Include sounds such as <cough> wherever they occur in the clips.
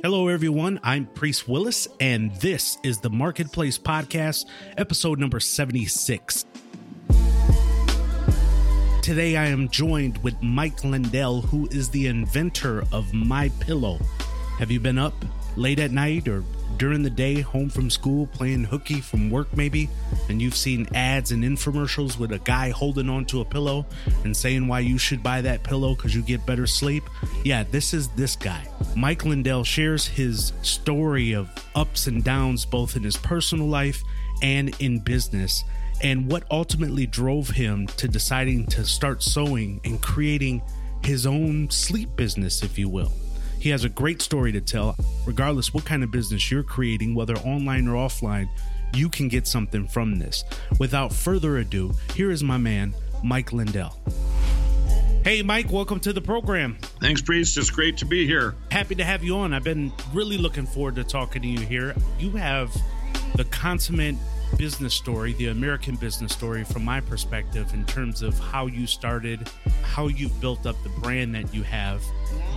Hello, everyone. I'm Priest Willis, and this is the Marketplace Podcast, episode number 76. Today, I am joined with Mike Lindell, who is the inventor of My Pillow. Have you been up late at night or during the day, home from school, playing hooky from work, maybe, and you've seen ads and infomercials with a guy holding onto a pillow and saying why you should buy that pillow because you get better sleep? Yeah, this is this guy. Mike Lindell shares his story of ups and downs, both in his personal life and in business, and what ultimately drove him to deciding to start sewing and creating his own sleep business, if you will. He has a great story to tell. Regardless what kind of business you're creating, whether online or offline, you can get something from this. Without further ado, here is my man, Mike Lindell. Hey, Mike, welcome to the program. Thanks, Priest. It's great to be here. Happy to have you on. I've been really looking forward to talking to you here. You have the consummate business story, the American business story from my perspective in terms of how you started, how you've built up the brand that you have.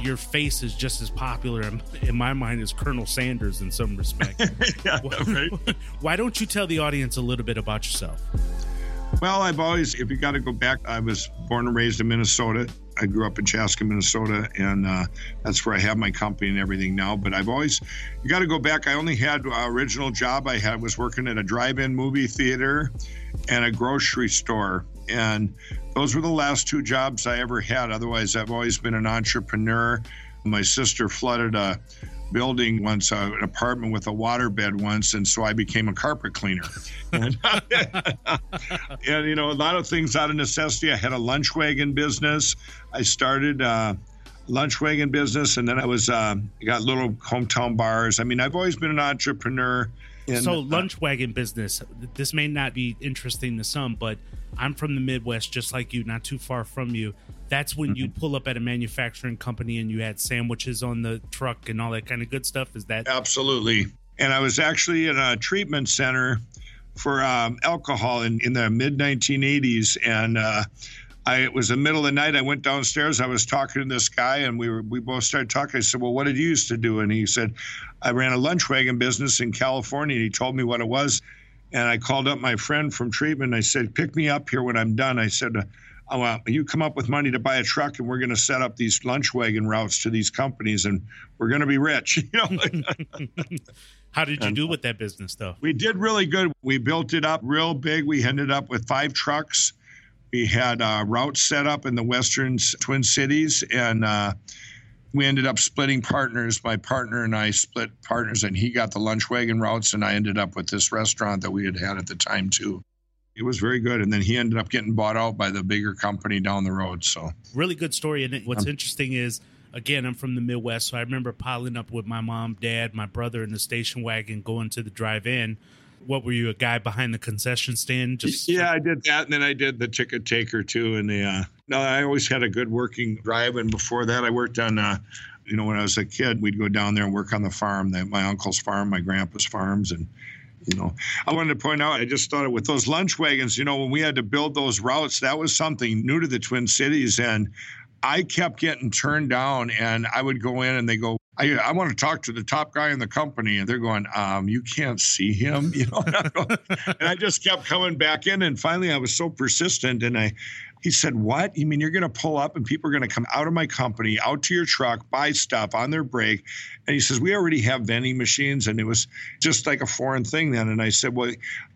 Your face is just as popular in, in my mind as Colonel Sanders in some respect. <laughs> yeah, right. <laughs> Why don't you tell the audience a little bit about yourself? Well, I've always, if you got to go back, I was born and raised in Minnesota. I grew up in Chaska, Minnesota, and uh, that's where I have my company and everything now. But I've always, you got to go back. I only had uh, original job I had was working at a drive-in movie theater and a grocery store, and those were the last two jobs I ever had. Otherwise, I've always been an entrepreneur. My sister flooded a building once, uh, an apartment with a waterbed once, and so I became a carpet cleaner. and, <laughs> <laughs> and, you know, a lot of things out of necessity. I had a lunch wagon business. I started uh, lunch wagon business, and then I was uh, got little hometown bars. I mean, I've always been an entrepreneur. And, so uh, lunch wagon business this may not be interesting to some but i'm from the midwest just like you not too far from you that's when you pull up at a manufacturing company and you had sandwiches on the truck and all that kind of good stuff is that Absolutely. And I was actually in a treatment center for um, alcohol in, in the mid 1980s. And uh, I, it was the middle of the night. I went downstairs. I was talking to this guy, and we were we both started talking. I said, "Well, what did you used to do?" And he said, "I ran a lunch wagon business in California." And he told me what it was. And I called up my friend from treatment. And I said, "Pick me up here when I'm done." I said. Want you come up with money to buy a truck, and we're going to set up these lunch wagon routes to these companies, and we're going to be rich. <laughs> You know, <laughs> how did you do with that business though we did really good. We built it up real big. We ended up with five trucks. We had uh, routes set up in the western Twin Cities, and uh, we ended up splitting partners. My partner and I split partners, and he got the lunch wagon routes, and I ended up with this restaurant that we had had at the time too. It was very good, and then he ended up getting bought out by the bigger company down the road. So really good story and what's interesting is again i'm from the midwest so i remember piling up with my mom dad my brother in the station wagon going to the drive-in what were you a guy behind the concession stand just <laughs> yeah, I did that, and then I did the ticket taker too. And the uh, no, I always had a good working drive. And before that, I worked on. Uh, you know, when I was a kid, we'd go down there and work on the farm, the, my uncle's farm, my grandpa's farms, and you know, I wanted to point out. I just thought with those lunch wagons. You know, when we had to build those routes, that was something new to the Twin Cities, and I kept getting turned down. And I would go in, and they go, I, I want to talk to the top guy in the company, and they're going, um, you can't see him, <laughs> you know. and I just kept coming back in, and finally, I was so persistent, and I, he said, "What? You mean you're going to pull up, and people are going to come out of my company, out to your truck, buy stuff on their break?" And he says, "We already have vending machines," and it was just like a foreign thing then. And I said, "Well,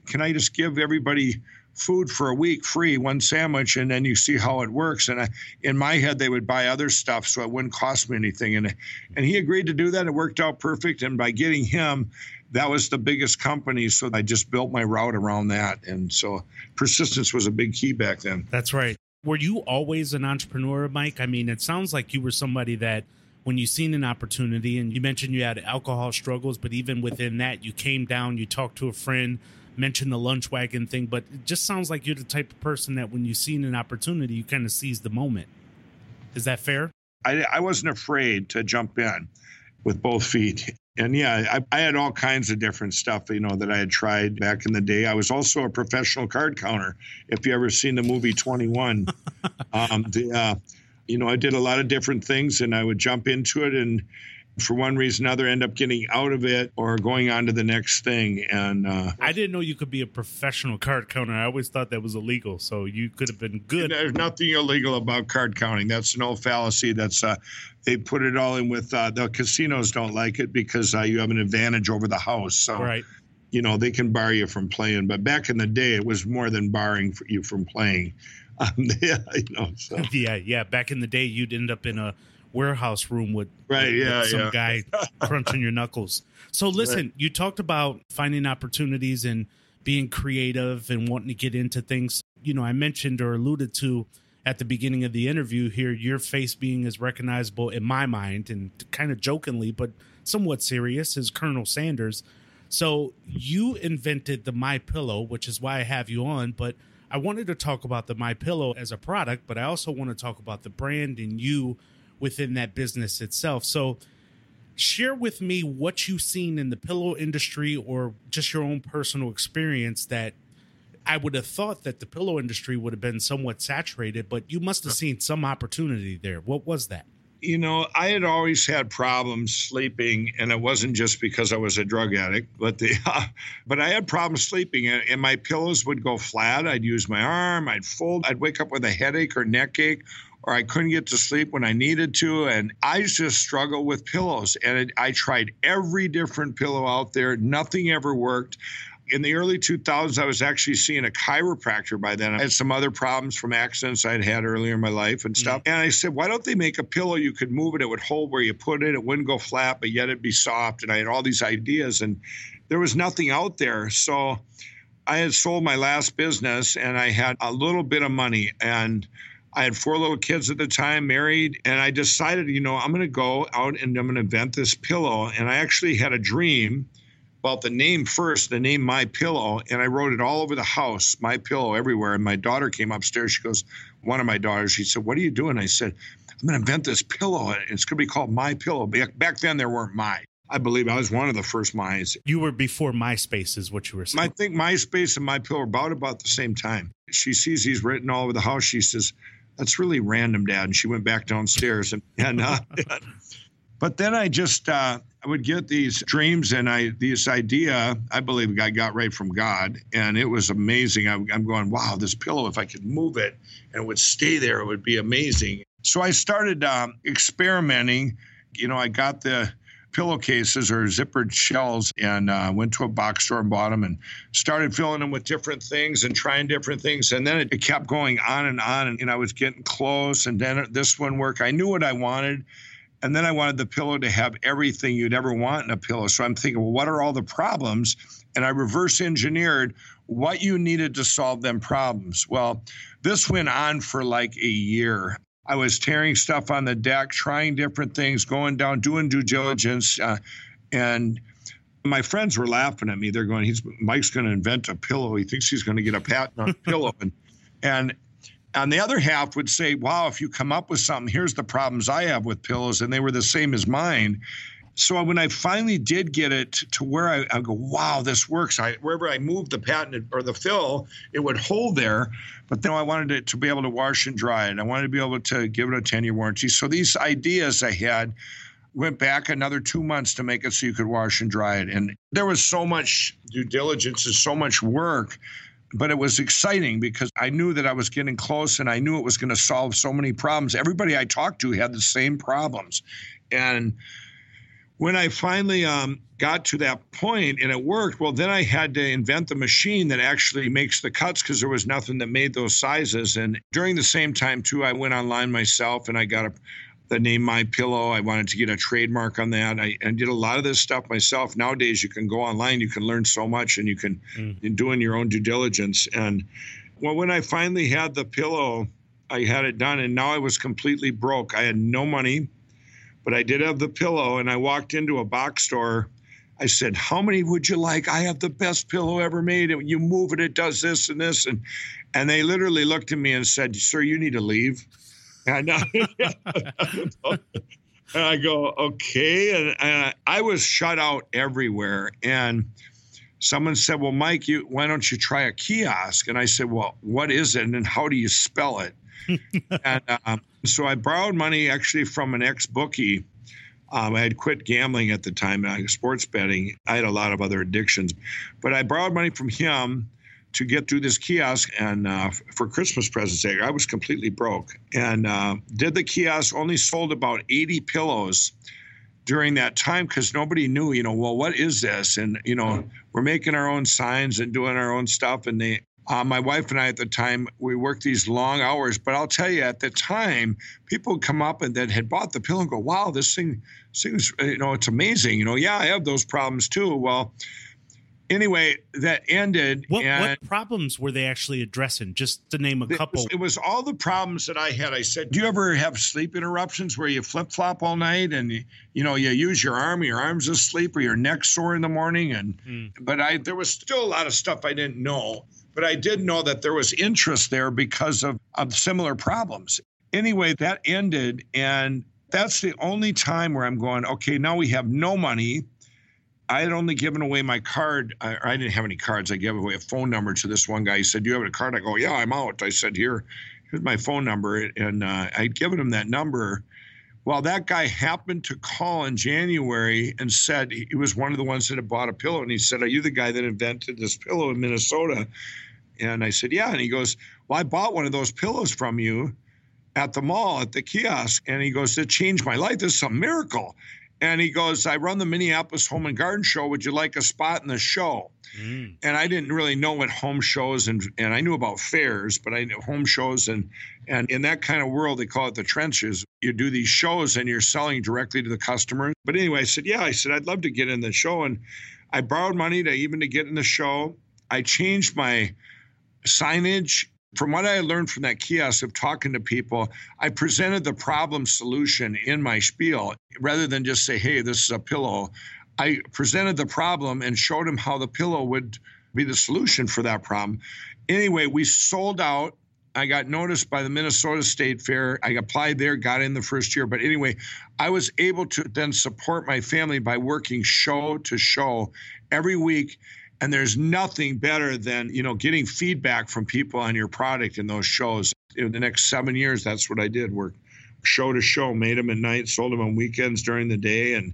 can I just give everybody?" Food for a week free one sandwich and then you see how it works. And I, in my head they would buy other stuff so it wouldn't cost me anything. And and he agreed to do that. It worked out perfect. And by getting him that was the biggest company. So i just built my route around that. And so persistence was a big key back then. That's right. Were you always an entrepreneur, Mike? I mean, it sounds like you were somebody that when you seen an opportunity and you mentioned you had alcohol struggles, but even within that, you came down, you talked to a friend, mentioned the lunch wagon thing, but it just sounds like you're the type of person that when you seen an opportunity, you kind of seize the moment. Is that fair? I, I wasn't afraid to jump in with both feet And yeah, I, I, had all kinds of different stuff, you know, that I had tried back in the day. I was also a professional card counter. If you ever seen the movie 21, <laughs> um, the, uh, you know, I did a lot of different things and I would jump into it and for one reason or another end up getting out of it or going on to the next thing. And uh, i didn't know you could be a professional card counter. I always thought that was illegal. So you could have been good. There's nothing illegal about card counting. That's no fallacy. That's uh, they put it all in with uh, the casinos don't like it because uh, you have an advantage over the house. So right. you know they can bar you from playing. But back in the day it was more than barring you from playing. <laughs> Um, <laughs> yeah you know so. <laughs> yeah yeah. Back in the day you'd end up in a warehouse room with, right, with, yeah, with some yeah. guy <laughs> crunching your knuckles. So listen, right. you talked about finding opportunities and being creative and wanting to get into things. You know, I mentioned or alluded to at the beginning of the interview here, your face being as recognizable in my mind and kind of jokingly, but somewhat serious, as Colonel Sanders. So you invented the My Pillow, which is why I have you on. But I wanted to talk about the My Pillow as a product, but I also want to talk about the brand and you within that business itself. So, share with me what you've seen in the pillow industry or just your own personal experience that I would have thought that the pillow industry would have been somewhat saturated, but you must have seen some opportunity there. What was that? You know, I had always had problems sleeping, and it wasn't just because I was a drug addict, but the uh, <laughs> but I had problems sleeping, and, and my pillows would go flat. I'd use my arm, I'd fold, I'd wake up with a headache or neck ache, or I couldn't get to sleep when I needed to. And I just struggled with pillows. And it, I tried every different pillow out there, nothing ever worked. In the early 2000s, I was actually seeing a chiropractor by then. I had some other problems from accidents I'd had earlier in my life and stuff. Mm-hmm. And I said, why don't they make a pillow you could move it? It would hold where you put it. It wouldn't go flat, but yet it'd be soft. And I had all these ideas, and there was nothing out there. So I had sold my last business and I had a little bit of money. And I had four little kids at the time, married, and I decided, you know, I'm going to go out and I'm going to invent this pillow. And I actually had a dream about the name first, the name My Pillow, and I wrote it all over the house, My Pillow everywhere. And my daughter came upstairs. She goes, one of my daughters, she said, "What are you doing?" I said, "I'm going to invent this pillow. It's going to be called My Pillow." Back then, there weren't my. I believe I was one of the first My's. You were before MySpace, is what you were saying. I think MySpace and My Pillow were about about the same time. She sees these written all over the house. She says, that's really random, Dad. And she went back downstairs and, and <laughs> <laughs> uh, but then I just uh, I would get these dreams and I this idea I believe I got right from God and it was amazing. I, I'm going, wow, this pillow if I could move it and it would stay there, it would be amazing. So I started um, experimenting. You know, I got the pillowcases or zippered shells and uh, went to a box store and bought them and started filling them with different things and trying different things. And then it, it kept going on and on. And, and I was getting close. And then this one worked. I knew what I wanted. And then I wanted the pillow to have everything you'd ever want in a pillow. So I'm thinking, well, what are all the problems? And I reverse engineered what you needed to solve them problems. Well, this went on for like a year. I was tearing stuff on the deck, trying different things, going down, doing due diligence, uh, and my friends were laughing at me. They're going, "He's Mike's going to invent a pillow. He thinks he's going to get a patent on a pillow." And and on the other half would say, "Wow, if you come up with something, here's the problems I have with pillows, and they were the same as mine." So when I finally did get it to where I, I go, wow, this works. I wherever I moved the patent or the fill, it would hold there. But then I wanted it to be able to wash and dry it. I wanted to be able to give it a 10 year warranty. So these ideas I had went back another two months to make it so you could wash and dry it. And there was so much due diligence and so much work but it was exciting because I knew that I was getting close and I knew it was going to solve so many problems. Everybody I talked to had the same problems. And when I finally um, got to that point and it worked, well, then I had to invent the machine that actually makes the cuts because there was nothing that made those sizes. And during the same time, too, I went online myself and I got a, the name My Pillow. I wanted to get a trademark on that. I, I, did a lot of this stuff myself. Nowadays, you can go online, you can learn so much, and you can mm. in doing your own due diligence. And well, when I finally had the pillow, I had it done, and now I was completely broke. I had no money but I did have the pillow, and I walked into a box store. I said, "How many would you like? I have the best pillow ever made. And you move it, it does this and this." And and they literally looked at me and said, "Sir, you need to leave." <laughs> And, uh, and I go, okay. And, and I was shut out everywhere. And someone said, well, Mike, you, why don't you try a kiosk? And I said, well, what is it? And how do you spell it? <laughs> and um, so I borrowed money actually from an ex bookie. Um, I had quit gambling at the time, uh, sports betting. I had a lot of other addictions, but I borrowed money from him to get through this kiosk and uh, for Christmas presents. I was completely broke and uh, did the kiosk. Only sold about 80 pillows during that time because nobody knew. You know, well, what is this? And you know, we're making our own signs and doing our own stuff. And they, uh, my wife and I at the time, we worked these long hours. But I'll tell you, at the time, people would come up and that had bought the pill and go, "Wow, this thing seems, you know, it's amazing." You know, yeah, I have those problems too. Well anyway, that ended. What, what, problems were they actually addressing? Just to name a it couple. Was, it was all the problems that I had. I said, "Do you ever have sleep interruptions where you flip flop all night and you, you know you use your arm, your arms asleep, or your neck sore in the morning?" And mm. but I there was still a lot of stuff I didn't know, but I did know that there was interest there because of of similar problems. Anyway, that ended and. That's the only time where I'm going, okay, now we have no money I had only given away my card. I, I, didn't have any cards. I gave away a phone number to this one guy. He said, "Do you have a card?" I go, "Yeah, I'm out." I said, "Here, here's my phone number," and uh, I'd given him that number. Well, that guy happened to call in January and said he was one of the ones that had bought a pillow, and he said, "Are you the guy that invented this pillow in Minnesota?" And I said, "Yeah." And he goes, "Well, I bought one of those pillows from you." At the mall, at the kiosk, and he goes, "It changed my life. This is a miracle." And he goes, I run the Minneapolis Home and Garden Show. Would you like a spot in the show? Mm. And I didn't really know what home shows and and I knew about fairs, but I knew home shows and and in that kind of world they call it the trenches. You do these shows and you're selling directly to the customer. But anyway, I said, yeah, I said I'd love to get in the show, and I borrowed money to even to get in the show. I changed my signage from what I learned from that kiosk of talking to people, I presented the problem solution in my spiel rather than just say, hey, this is a pillow. I presented the problem and showed them how the pillow would be the solution for that problem. Anyway, we sold out. I got noticed by the Minnesota State Fair. I applied there, got in the first year. But anyway, I was able to then support my family by working show to show every week and there's nothing better than you know getting feedback from people on your product in those shows. In the next seven years that's what i did work show to show made them at night sold them on weekends during the day and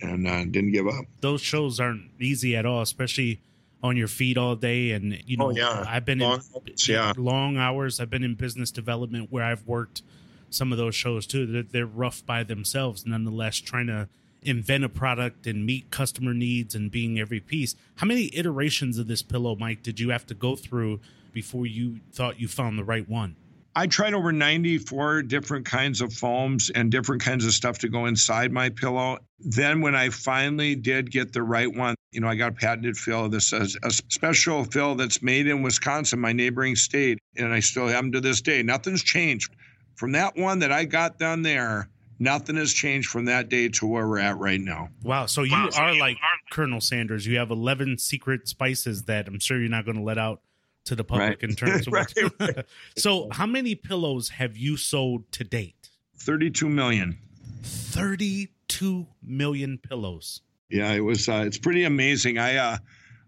and uh, didn't give up. Those shows aren't easy at all especially on your feet all day. And you know oh, yeah. i've been long, in yeah. long hours. I've been in business development where i've worked some of those shows too. They're, they're rough by themselves nonetheless trying to invent a product and meet customer needs and being every piece. How many iterations of this pillow, Mike, did you have to go through before you thought you found the right one? I tried over 94 different kinds of foams and different kinds of stuff to go inside my pillow. Then, when I finally did get the right one, you know, I got a patented fill. This is a special fill that's made in Wisconsin, my neighboring state, and I still have them to this day. Nothing's changed. From that one that I got done there, nothing has changed from that day to where we're at right now. Wow. So you wow, so are you like are- Colonel Sanders. You have 11 secret spices that I'm sure you're not going to let out to the public right. in <laughs> terms of right. So how many pillows have you sold to date? 32 million. 32 million pillows. Yeah, it was uh, it's pretty amazing. I uh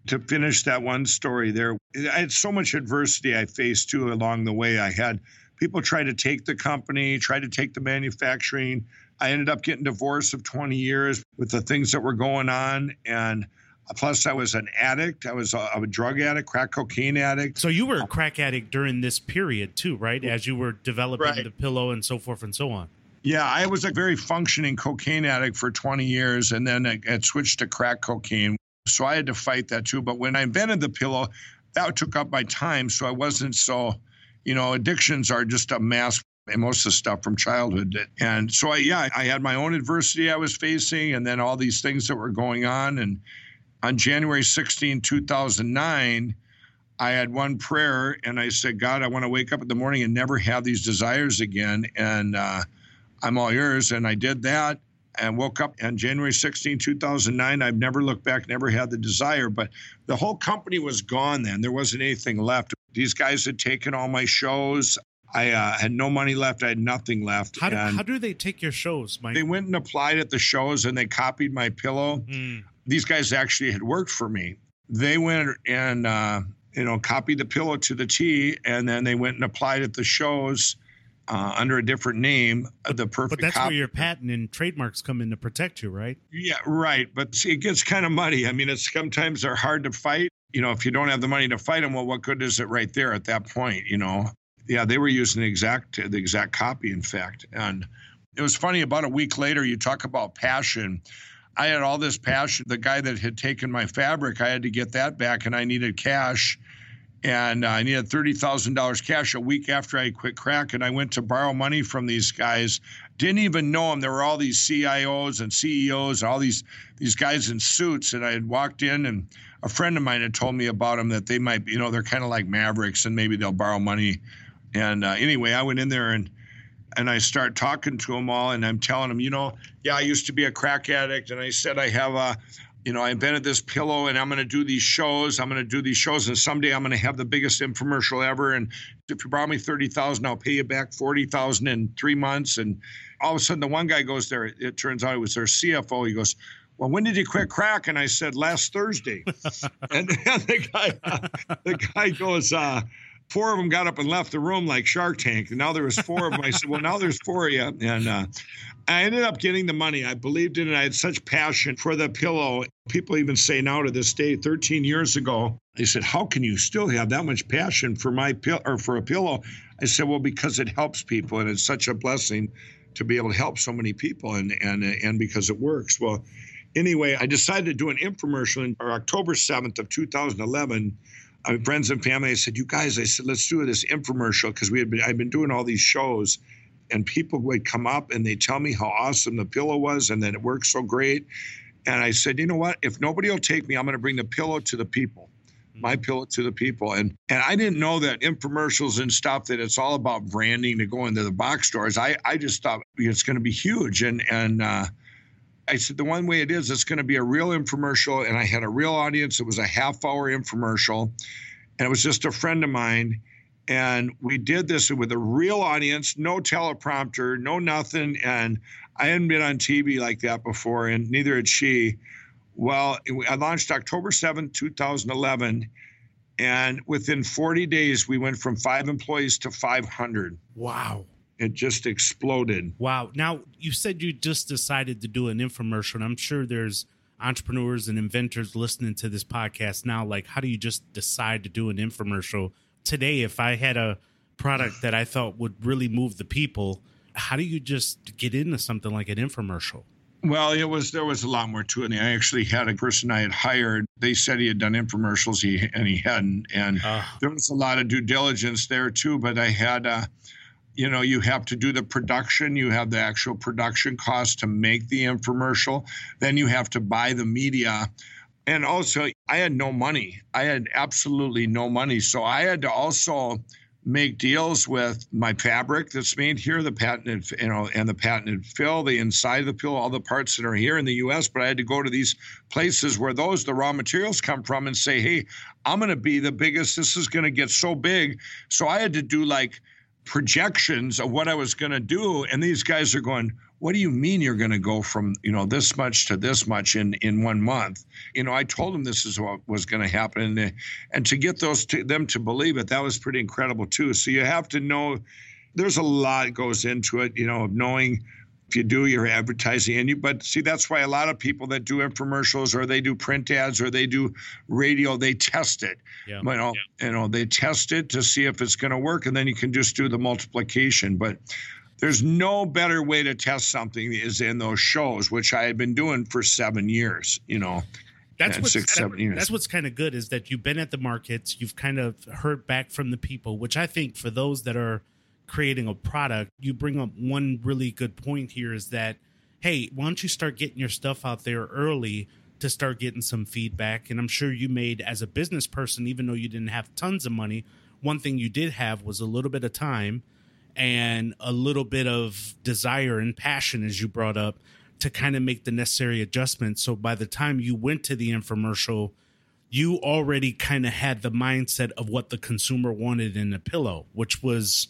to finish that one story there, I had so much adversity I faced too along the way. I had people try to take the company, try to take the manufacturing. I ended up getting divorced of 20 years with the things that were going on. And plus, I was an addict. I was a, a drug addict, crack cocaine addict. So you were a crack addict during this period too, right? As you were developing right. the pillow and so forth and so on. Yeah, I was a very functioning cocaine addict for 20 years and then I had switched to crack cocaine. So I had to fight that too. But when I invented the pillow, that took up my time. So I wasn't so you know, addictions are just a mass and most of the stuff from childhood. And so, I, yeah, I had my own adversity I was facing, and then all these things that were going on. And on January 16, 2009, I had one prayer, and I said, God, I want to wake up in the morning and never have these desires again. And uh, I'm all yours. And I did that and woke up on January 16, 2009. I've never looked back, never had the desire, but the whole company was gone then. There wasn't anything left. These guys had taken all my shows. I uh, had no money left. I had nothing left. How do, how do they take your shows, Mike? they went and applied at the shows and they copied my pillow. Mm. These guys actually had worked for me. They went and uh, you know copied the pillow to the T, and then they went and applied at the shows uh, under a different name. uh, the perfect. But that's copy. where your patent and trademarks come in to protect you, right? Yeah, right. But see, it gets kind of muddy. I mean, it's sometimes they're hard to fight. You know, if you don't have the money to fight them, well, what good is it right there at that point? You know, yeah, they were using the exact the exact copy, in fact. And it was funny. About a week later, you talk about passion. I had all this passion. The guy that had taken my fabric, I had to get that back, and I needed cash. And uh, I needed thirty thousand dollars cash a week after I quit crack, and I went to borrow money from these guys. Didn't even know them. There were all these CIOs and CEOs, and all these these guys in suits, and I had walked in, and a friend of mine had told me about them that they might, you know, they're kind of like mavericks, and maybe they'll borrow money. And uh, anyway, I went in there and and I start talking to them all, and I'm telling them, you know, yeah, I used to be a crack addict, and I said I have a, you know, I invented this pillow, and I'm going to do these shows. I'm going to do these shows, and someday I'm going to have the biggest infomercial ever. And if you borrow me thirty thousand, I'll pay you back forty thousand in three months. And all of a sudden, the one guy goes there. It turns out it was their CFO. He goes. Well, when did you quit crack? And I said last Thursday. <laughs> and, and the guy, <laughs> the guy goes, uh, four of them got up and left the room like Shark Tank. And now there was four of them. I said, well, now there's four of you. And uh, I ended up getting the money. I believed in it. I had such passion for the pillow. People even say now to this day, 13 years ago, they said, how can you still have that much passion for my pill or for a pillow? I said, well, because it helps people and it's such a blessing to be able to help so many people and and and because it works. Well, anyway, I decided to do an infomercial in October 7th of 2011 my friends and family, I said, "You guys," I said, "Let's do this infomercial because we had been I've been doing all these shows, and people would come up and they tell me how awesome the pillow was and that it works so great." And I said, "You know what? If nobody will take me, I'm going to bring the pillow to the people." My pillow to the people, and and I didn't know that infomercials and stuff that it's all about branding to go into the box stores. I I just thought it's going to be huge, and and uh, I said, the one way it is, it's going to be a real infomercial. And I had a real audience. It was a half hour infomercial. And it was just a friend of mine. And we did this with a real audience, no teleprompter, no nothing. And I hadn't been on TV like that before, and neither had she. Well, I launched October 7th, 2011. And within 40 days, we went from five employees to 500. Wow. It just exploded. Wow. Now, you said you just decided to do an infomercial, and I'm sure there's entrepreneurs and inventors listening to this podcast now. Like, how do you just decide to do an infomercial? Today, if I had a product that I thought would really move the people, how do you just get into something like an infomercial? Well, it was there was a lot more to it. I actually had a person I had hired. They said he had done infomercials, he and he hadn't, and Uh, there was a lot of due diligence there too. But I had, uh, you know, you have to do the production. You have the actual production cost to make the infomercial. Then you have to buy the media. And also, I had no money. I had absolutely no money. So I had to also make deals with my fabric that's made here, the patented, you know, and the patented fill, the inside of the pill, all the parts that are here in the U.S. But I had to go to these places where those the raw materials come from and say, hey, I'm going to be the biggest. This is going to get so big. So I had to do like projections of what I was going to do, and these guys are going. What do you mean you're going to go from you know this much to this much in in one month? You know, I told them this is what was going to happen, and, and to get those to them to believe it, that was pretty incredible too. So you have to know. There's a lot goes into it, you know, of knowing if you do your advertising and you but see that's why a lot of people that do infomercials or they do print ads or they do radio they test it Yeah. you know you know they test it to see if it's going to work and then you can just do the multiplication but there's no better way to test something is in those shows which i had been doing for seven years you know that's what's, six, seven years. that's what's kind of good is that you've been at the markets, you've kind of heard back from the people, which I think for those that are creating a product, you bring up one really good point here is that, hey, why don't you start getting your stuff out there early to start getting some feedback? And I'm sure you made as a business person, even though you didn't have tons of money, one thing you did have was a little bit of time and a little bit of desire and passion, as you brought up, to kind of make the necessary adjustments. So by the time you went to the infomercial, you already kind of had the mindset of what the consumer wanted in a pillow, which was,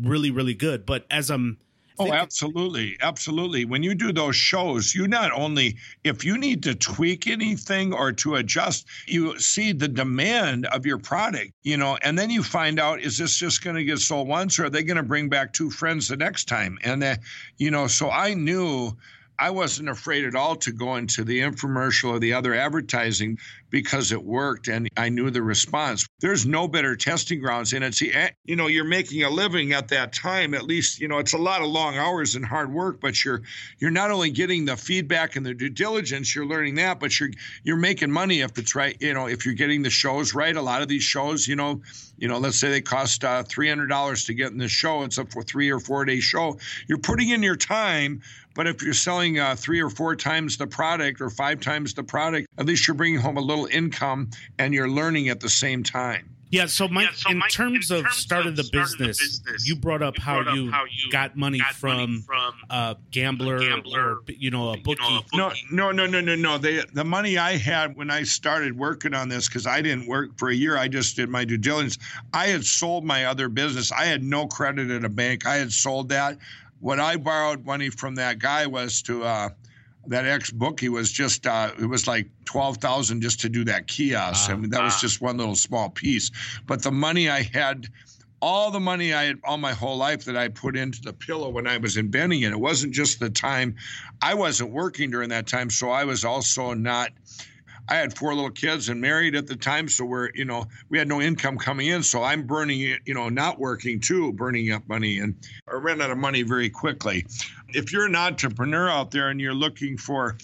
really, really good. But as I'm Oh, absolutely. Absolutely. When you do those shows, you not only, if you need to tweak anything or to adjust, you see the demand of your product, you know, and then you find out, is this just going to get sold once or are they going to bring back two friends the next time? And, uh, you know, so I knew. I wasn't afraid at all to go into the infomercial or the other advertising because it worked and I knew the response. There's no better testing grounds and it's eh, you know you're making a living at that time at least you know it's a lot of long hours and hard work but you're you're not only getting the feedback and the due diligence you're learning that but you're you're making money if it's right you know if you're getting the shows right a lot of these shows you know you know let's say they cost uh, $300 to get in the show it's a for 3 or 4 day show you're putting in your time but if you're selling uh, three or four times the product or five times the product, at least you're bringing home a little income and you're learning at the same time. Yeah, so Mike, Yeah, so in, Mike, terms in of terms of of the start of the business, business, you brought up, you how, brought up you how you got money got from money from a gambler, gambler, or you know a you know, bookie. a No, bookie. no, no, no, no, no. They, the money I had when I started working on this, because I didn't work for a year, I just did my due diligence. I had sold my other business. I had no credit at a bank. I had sold that. What I borrowed money from that guy was to uh, that ex bookie was just uh, it was like twelve thousand just to do that kiosk. I mean that was Ah. just one little small piece. But the money I had all the money I had all my whole life that I put into the pillow when I was inventing it. It wasn't just the time I wasn't working during that time, so I was also not. I had four little kids and married at the time, so we're you know we had no income coming in, so I'm burning you know, not working too, burning up money, and I ran out of money very quickly. If you're an entrepreneur out there and you're looking for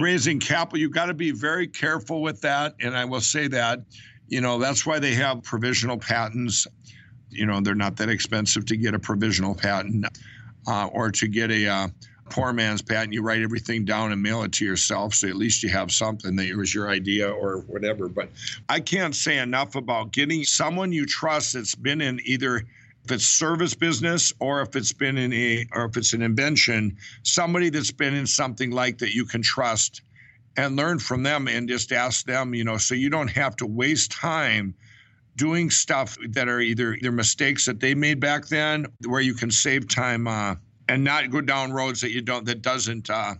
raising capital, you've got to be very careful with that, and I will say that, you know, that's why they have provisional patents you know they're not that expensive to get a provisional patent uh, or to get a uh, poor man's patent you write everything down and mail it to yourself so at least you have something that it was your idea or whatever. But i can't say enough about getting someone you trust that's been in either if it's service business or if it's been in a or if it's an invention somebody that's been in something like that you can trust and learn from them and just ask them you know so you don't have to waste time doing stuff that are either either mistakes that they made back then, where you can save time uh, and not go down roads that you don't that doesn't uh,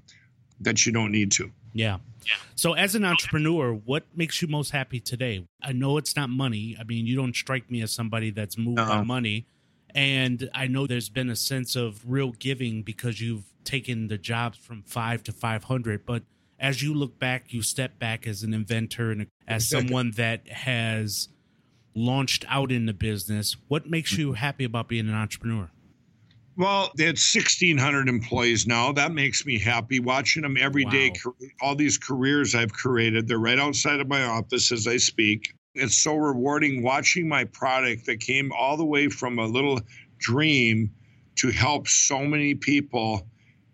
that you don't need to. Yeah. Yeah. So, as an entrepreneur, what makes you most happy today? I know it's not money. I mean, you don't strike me as somebody that's moved by money. And I know there's been a sense of real giving because you've taken the jobs from five to 500. But as you look back, you step back as an inventor and as someone that has launched out in the business. What makes you happy about being an entrepreneur? Well, they had 1,600 employees now. That makes me happy watching them every day. Wow. cre- All these careers I've created, they're right outside of my office as I speak. It's so rewarding watching my product that came all the way from a little dream to help so many people.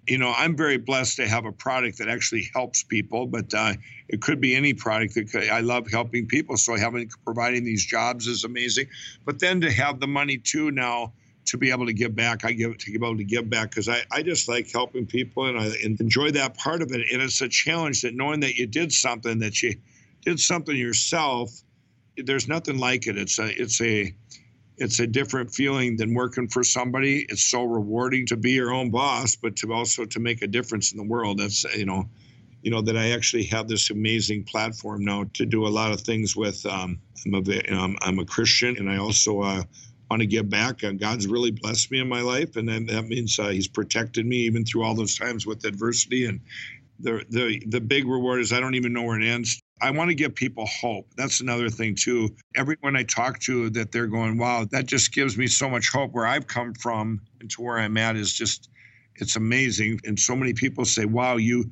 You know, I'm very blessed to have a product that actually helps people, but uh, it could be any product that could, I love helping people. So having providing these jobs is amazing. But then to have the money too now to be able to give back. I give to be able to give back because I, I just like helping people and I enjoy that part of it. And it's a challenge that knowing that you did something that you did something yourself. There's nothing like it. It's a it's a it's a different feeling than working for somebody. It's so rewarding to be your own boss, but to also to make a difference in the world. That's you know, you know that I actually have this amazing platform now to do a lot of things with. Um, I'm a um, I'm a Christian, and I also uh, want to give back. Uh, God's really blessed me in my life, and then that means uh, He's protected me even through all those times with adversity. And the the the big reward is I don't even know where it ends. I want to give people hope. That's another thing too. Everyone I talk to that they're going, wow, that just gives me so much hope. Where I've come from and to where I'm at is just it's amazing. And so many people say, wow, you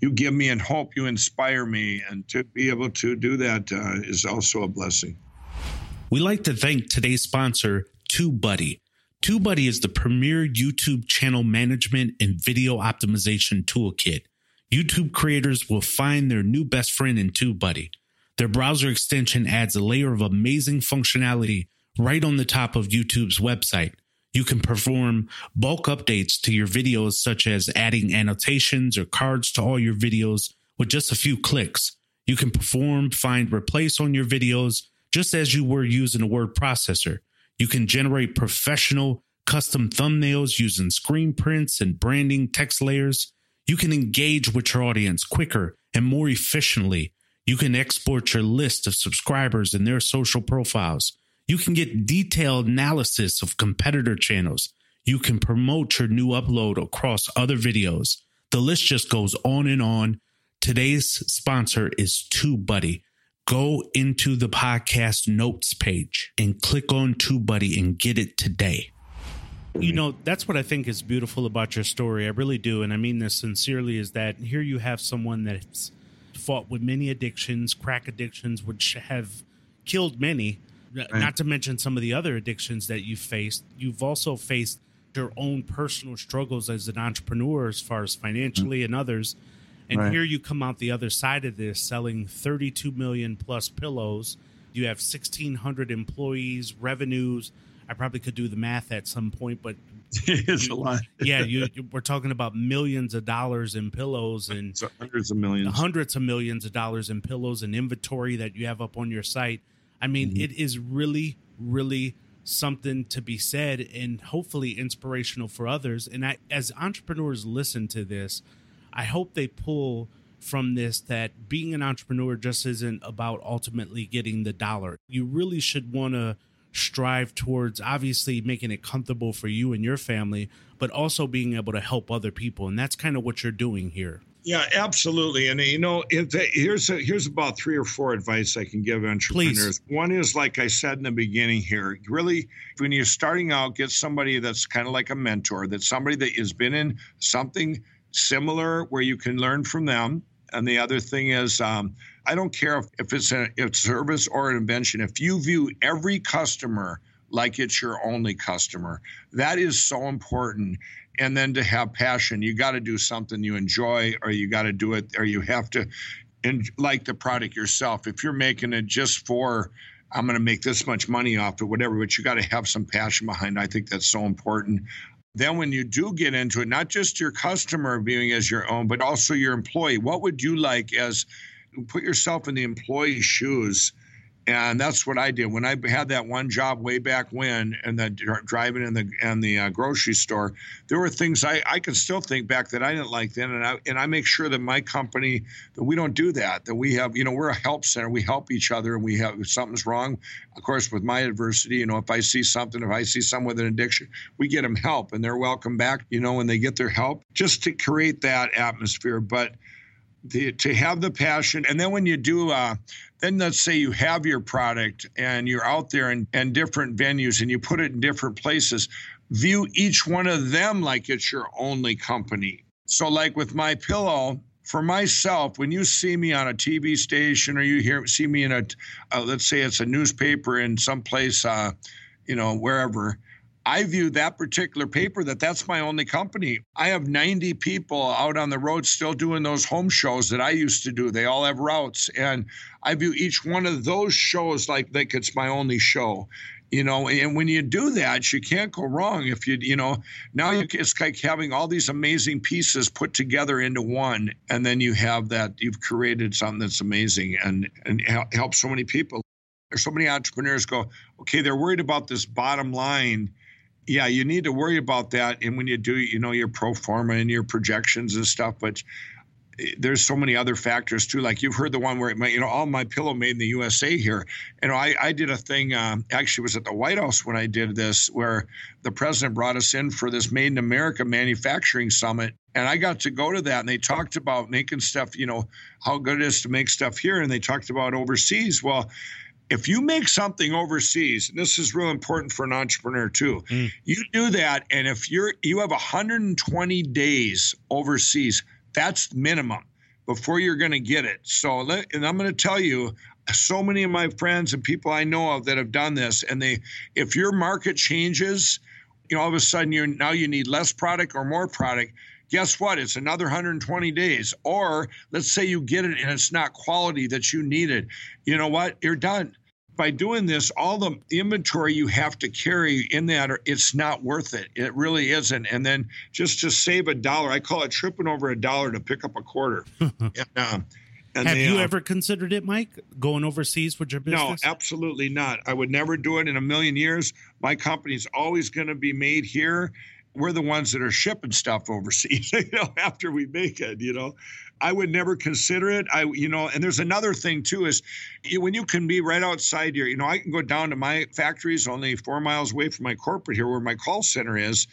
you give me and hope, you inspire me, and to be able to do that uh, is also a blessing. We like to thank today's sponsor, TubeBuddy. TubeBuddy is the premier YouTube channel management and video optimization toolkit. YouTube creators will find their new best friend in TubeBuddy. Their browser extension adds a layer of amazing functionality right on the top of YouTube's website. You can perform bulk updates to your videos, such as adding annotations or cards to all your videos with just a few clicks. You can perform find replace on your videos just as you were using a word processor. You can generate professional custom thumbnails using screen prints and branding text layers. You can engage with your audience quicker and more efficiently. You can export your list of subscribers and their social profiles. You can get detailed analysis of competitor channels. You can promote your new upload across other videos. The list just goes on and on. Today's sponsor is TubeBuddy. Go into the podcast notes page and click on TubeBuddy and get it today. You know, that's what I think is beautiful about your story. I really do. And I mean this sincerely is that here you have someone that's fought with many addictions, crack addictions, which have killed many, right. not to mention some of the other addictions that you've faced. You've also faced your own personal struggles as an entrepreneur, as far as financially mm-hmm. and others. And right. here you come out the other side of this selling 32 million plus pillows. You have 1,600 employees, revenues. I probably could do the math at some point, but <laughs> it's you, a lot. <laughs> yeah, you, you, we're talking about millions of dollars in pillows and so hundreds of millions, hundreds of millions of dollars in pillows and inventory that you have up on your site. I mean, mm-hmm. it is really, really something to be said and hopefully inspirational for others. And I, as entrepreneurs listen to this, I hope they pull from this that being an entrepreneur just isn't about ultimately getting the dollar. You really should want to strive towards obviously making it comfortable for you and your family, but also being able to help other people. And that's kind of what you're doing here. Yeah, absolutely. And uh, you know, here's a, here's about three or four advice I can give entrepreneurs. Please. One is like I said in the beginning here, really when you're starting out, get somebody that's kind of like a mentor, that somebody that has been in something similar where you can learn from them. And the other thing is, um, I don't care if, if it's a if service or an invention. If you view every customer like it's your only customer, that is so important. And then to have passion, you got to do something you enjoy, or you got to do it, or you have to like the product yourself. If you're making it just for I'm going to make this much money off it, whatever, but you got to have some passion behind. It. I think that's so important. Then, when you do get into it, not just your customer viewing as your own, but also your employee, what would you like as put yourself in the employee's shoes? And that's what I did when I had that one job way back when, and the driving in the and the uh, grocery store. There were things I I can still think back that I didn't like then, and I and I make sure that my company that we don't do that. That we have, you know, we're a help center. We help each other, and we have if something's wrong. Of course, with my adversity, you know, if I see something, if I see someone with an addiction, we get them help, and they're welcome back. You know, when they get their help, just to create that atmosphere. But the, to have the passion. And then when you do uh, then let's say you have your product and you're out there in, in different venues and you put it in different places view each one of them like it's your only company. So like with my pillow for myself when you see me on a tv station or you hear see me in a uh, let's say it's a newspaper in some place uh, you know wherever I view that particular paper that that's my only company. I have 90 people out on the road still doing those home shows that I used to do. They all have routes, and I view each one of those shows like like it's my only show. You know, and when you do that, you can't go wrong. If you, you know, now you, it's like having all these amazing pieces put together into one, and then you have that you've created something that's amazing and and help so many people. There's so many entrepreneurs go, okay, they're worried about this bottom line yeah, you need to worry about that. And when you do, you know, your pro forma and your projections and stuff, but eh, there's so many other factors too. Like you've heard the one where, it, might, you know, all my pillow made in the USA here. You know, I, I did a thing, um, actually was at the White House when I did this, where the president brought us in for this Made in America manufacturing summit. And I got to go to that and they talked about making stuff, you know, how good it is to make stuff here. And they talked about overseas. Well, if you make something overseas, and this is real important for an entrepreneur too, mm. you do that, and if you're you have 120 days overseas, that's minimum before you're going to get it. So, and I'm going to tell you, so many of my friends and people I know of that have done this, and they, if your market changes, you know, all of a sudden you now you need less product or more product guess what? It's another 120 days. Or let's say you get it and it's not quality that you needed. You know what? You're done by doing this, all the inventory you have to carry in that, it's not worth it. It really isn't. And then just to save a dollar, I call it tripping over a dollar to pick up a quarter. <laughs> and, uh, And Have they, you uh, ever considered it, Mike? Going overseas with your business? No, absolutely not. I would never do it in a million years. My company's always going to be made here. We're the ones that are shipping stuff overseas, <laughs> you know, after we make it, you know. I would never consider it. I, you know, and there's another thing too is when you can be right outside here, you know, I can go down to my factories only four miles away from my corporate here where my call center is.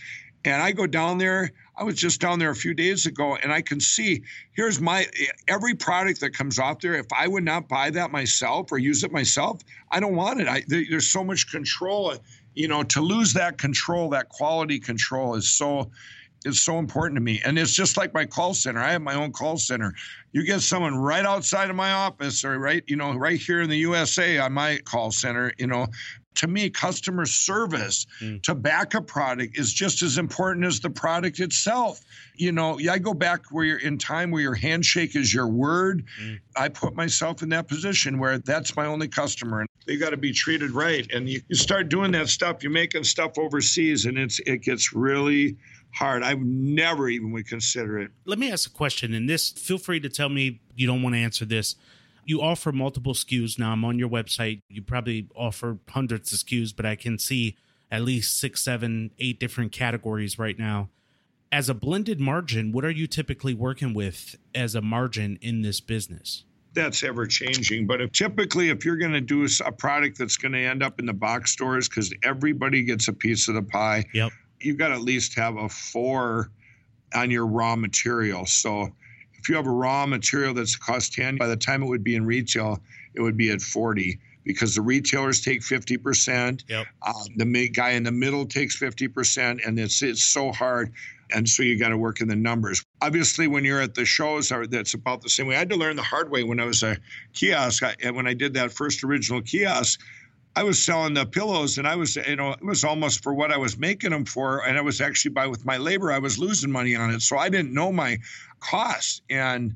And I go down there. I was just down there a few days ago, and I can see here's my every product that comes off there. If I would not buy that myself or use it myself, I don't want it. I, there's so much control. You know, to lose that control, that quality control, is so is so important to me. And it's just like my call center. I have my own call center. You get someone right outside of my office, or right, you know, right here in the USA on my call center. You know, to me, customer service Mm. to back a product is just as important as the product itself. You know, I go back where you're in time where your handshake is your word. Mm. I put myself in that position where that's my only customer, and they got to be treated right. And you, you start doing that stuff, you're making stuff overseas, and it's it gets really hard. I never even would consider it. Let me ask a question, and this feel free to tell me you don't want to answer this. You offer multiple SKUs. Now I'm on your website. You probably offer hundreds of SKUs, but I can see at least six, seven, eight different categories right now. As a blended margin, what are you typically working with as a margin in this business? that's ever changing. But if typically, if you're going to do a product that's going to end up in the box stores, because everybody gets a piece of the pie, Yep. You've got to at least have a four on your raw material. So if you have a raw material that's cost 10, by the time it would be in retail, it would be at 40 because the retailers take 50%. Yep. Uh, the guy in the middle takes 50%, and it's, it's so hard. And so you got to work in the numbers. Obviously, when you're at the shows, uh, that's about the same way. I had to learn the hard way when I was a kiosk. I, and when I did that first original kiosk, I was selling the pillows, and I was, you know, it was almost for what I was making them for, and I was actually by with my labor, I was losing money on it, so I didn't know my costs. And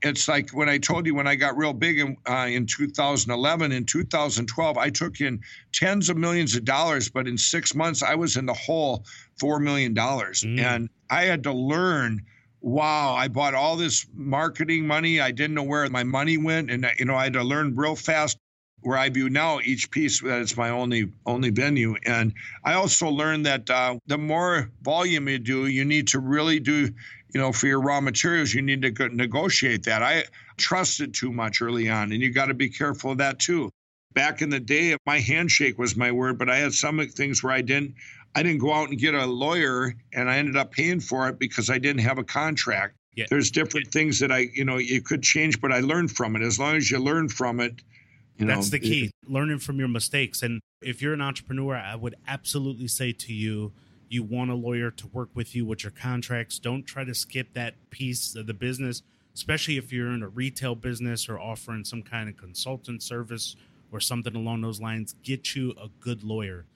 it's like when I told you when I got real big in, uh, in 2011, in 2012, I took in tens of millions of dollars, but in six months, I was in the hole four million dollars, Mm. and I had to learn. Wow, I bought all this marketing money. I didn't know where my money went, and you know I had to learn real fast where I view now each piece that it's my only only venue. And I also learned that uh, the more volume you do, you need to really do, you know, for your raw materials, you need to negotiate that. I trusted too much early on, and you got to be careful of that too. Back in the day, my handshake was my word, but I had some things where I didn't. I didn't go out and get a lawyer, and I ended up paying for it because I didn't have a contract. Yeah. There's different things that I, you know, you could change, but I learned from it. As long as you learn from it, you know, That's the key, learning from your mistakes. And if you're an entrepreneur, I would absolutely say to you, you want a lawyer to work with you with your contracts. Don't try to skip that piece of the business, especially if you're in a retail business or offering some kind of consultant service or something along those lines. Get you a good lawyer.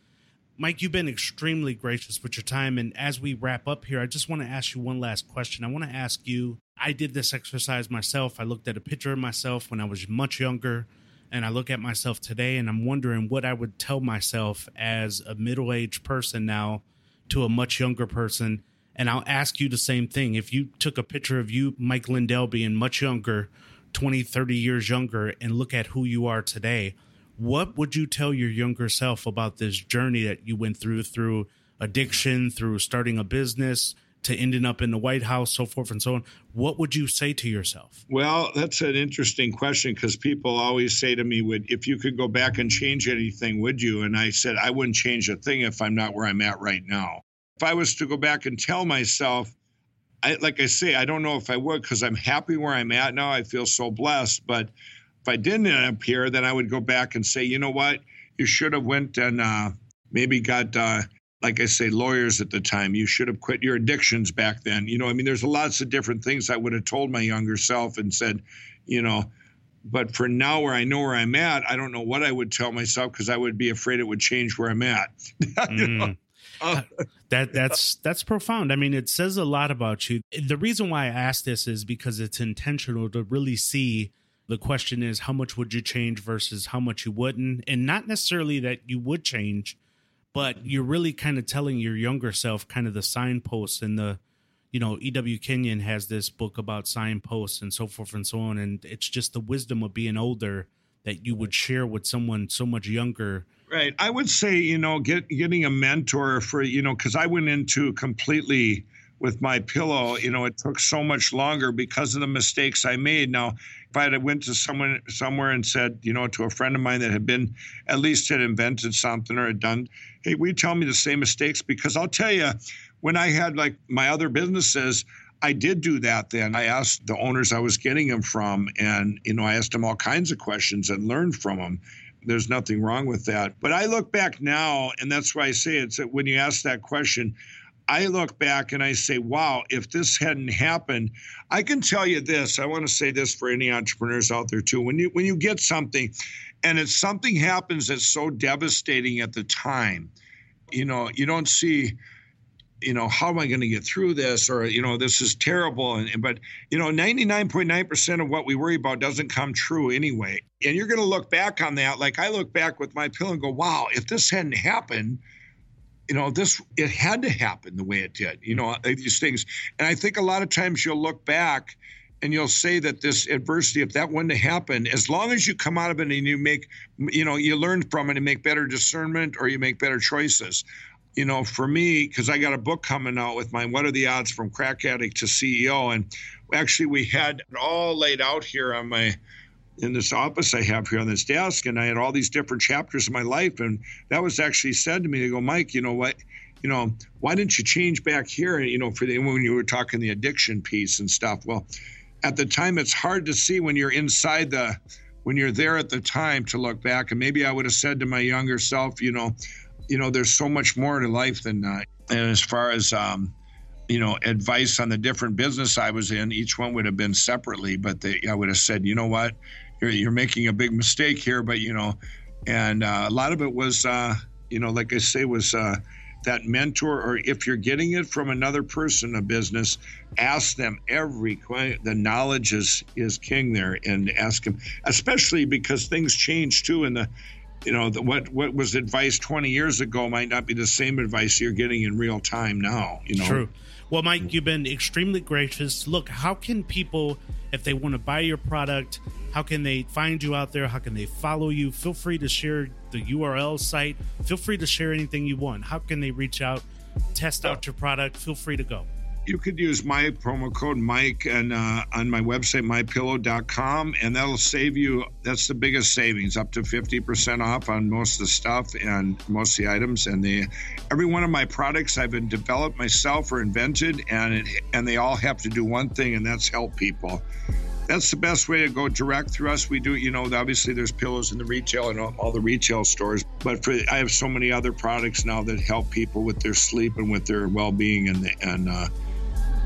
Mike, you've been extremely gracious with your time. And as we wrap up here, I just want to ask you one last question. I want to ask you I did this exercise myself. I looked at a picture of myself when I was much younger, and I look at myself today, and I'm wondering what I would tell myself as a middle aged person now to a much younger person. And I'll ask you the same thing. If you took a picture of you, Mike Lindell, being much younger, 20, 30 years younger, and look at who you are today, what would you tell your younger self about this journey that you went through through addiction through starting a business to ending up in the white house so forth and so on what would you say to yourself Well, that's an interesting question because people always say to me, "Would if you could go back and change anything, would you?" And I said, "I wouldn't change a thing if I'm not where I'm at right now. If I was to go back and tell myself, I like I say, I don't know if I would because I'm happy where I'm at now. I feel so blessed. But if I didn't end up here, then I would go back and say, you know what, you should have went and uh, maybe got." Uh, like I say, lawyers at the time. You should have quit your addictions back then. You know, I mean, there's lots of different things I would have told my younger self and said, you know, but for now, where I know where I'm at, I don't know what I would tell myself because I would be afraid it would change where I'm at. <laughs> Mm. Uh, that that's that's profound i mean it says a lot about you the reason why i ask this is because it's intentional to really see the question is how much would you change versus how much you wouldn't and not necessarily that you would change but you're really kind of telling your younger self kind of the signposts and the you know, E.W. Kenyon has this book about signposts and so forth and so on. And it's just the wisdom of being older that you would share with someone so much younger. Right. I would say, you know, get getting a mentor for, you know, because I went into completely with my pillow, you know, it took so much longer because of the mistakes I made. Now, if I had went to someone somewhere and said, you know, to a friend of mine that had been at least had invented something or had done, hey, you tell me the same mistakes? Because I'll tell you, when I had like my other businesses, I did do that then. I asked the owners I was getting them from, and, you know, I asked them all kinds of questions and learned from them. There's nothing wrong with that. But I look back now, and that's why I say it's that when you ask that question, I look back and I say, wow, if this hadn't happened, I can tell you this. I want to say this for any entrepreneurs out there too. When you when you get something and it's something happens that's so devastating at the time, you know, you don't see you know how am i going to get through this or you know this is terrible and but you know 99.9% of what we worry about doesn't come true anyway and you're going to look back on that like i look back with my pill and go wow if this hadn't happened you know this it had to happen the way it did you know uh, these things and i think a lot of times you'll look back and you'll say that this adversity if that wouldn't have happened as long as you come out of it and you make you know you learn from it and make better discernment or you make better choices you know, for me, because I got a book coming out with mine, What Are the Odds from Crack Addict to CEO? And actually, we had it all laid out here on my, in this office I have here on this desk. And I had all these different chapters of my life. And that was actually said to me, to go, Mike, you know what? You know, why didn't you change back here? You know, for the, when you were talking the addiction piece and stuff. Well, at the time, it's hard to see when you're inside the, when you're there at the time to look back. And maybe I would have said to my younger self, you know, you know, there's so much more to life than that. And as far as, um, you know, advice on the different business I was in, each one would have been separately, but they, I would have said, you know what, you're, you're making a big mistake here, but, you know, and uh, a lot of it was, uh, you know, like I say, was uh, that mentor, or if you're getting it from another person, a business, ask them every the knowledge is is king there, and ask them, especially because things change too in the you know, the, what what was advice 20 years ago might not be the same advice you're getting in real time now. You know, true. Well, Mike, you've been extremely gracious. Look, how can people, if they want to buy your product, how can they find you out there? How can they follow you? Feel free to share the URL site. Feel free to share anything you want. How can they reach out, test out your product? Feel free to go you could use my promo code Mike and uh, on my website mypillow.com, and that'll save you. That's the biggest savings, up to fifty percent off on most of the stuff and most of the items. And the every one of my products I've been developed myself or invented, and it, and they all have to do one thing, and that's help people. That's the best way to go direct through us. We do, you know, obviously there's pillows in the retail and all, the retail stores, but for I have so many other products now that help people with their sleep and with their well-being and and uh,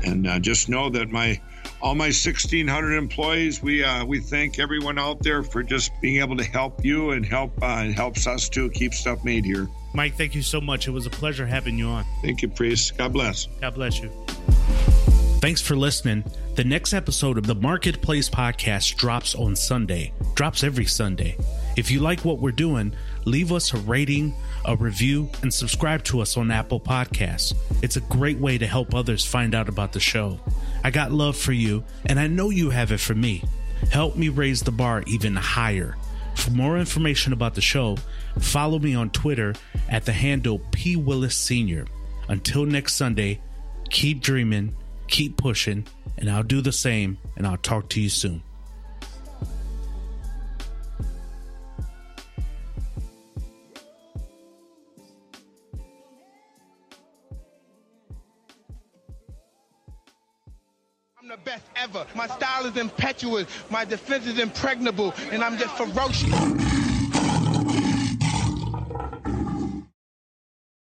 and uh, just know that my all my 1,600 employees, we uh, we thank everyone out there for just being able to help you and help uh, helps us to keep stuff made here. Mike, thank you so much. It was a pleasure having you on. Thank you, priest. God bless. God bless you. Thanks for listening. The next episode of the Marketplace Podcast drops on Sunday. Drops every Sunday. If you like what we're doing, leave us a rating, a review, and subscribe to us on Apple Podcasts. It's a great way to help others find out about the show. I got love for you, and I know you have it for me. Help me raise the bar even higher. For more information about the show, follow me on Twitter at the handle P. Willis Sr. Until next Sunday, keep dreaming, keep pushing, and I'll do the same, and I'll talk to you soon. Ever. My style is impetuous. My defense is impregnable. And I'm just ferocious.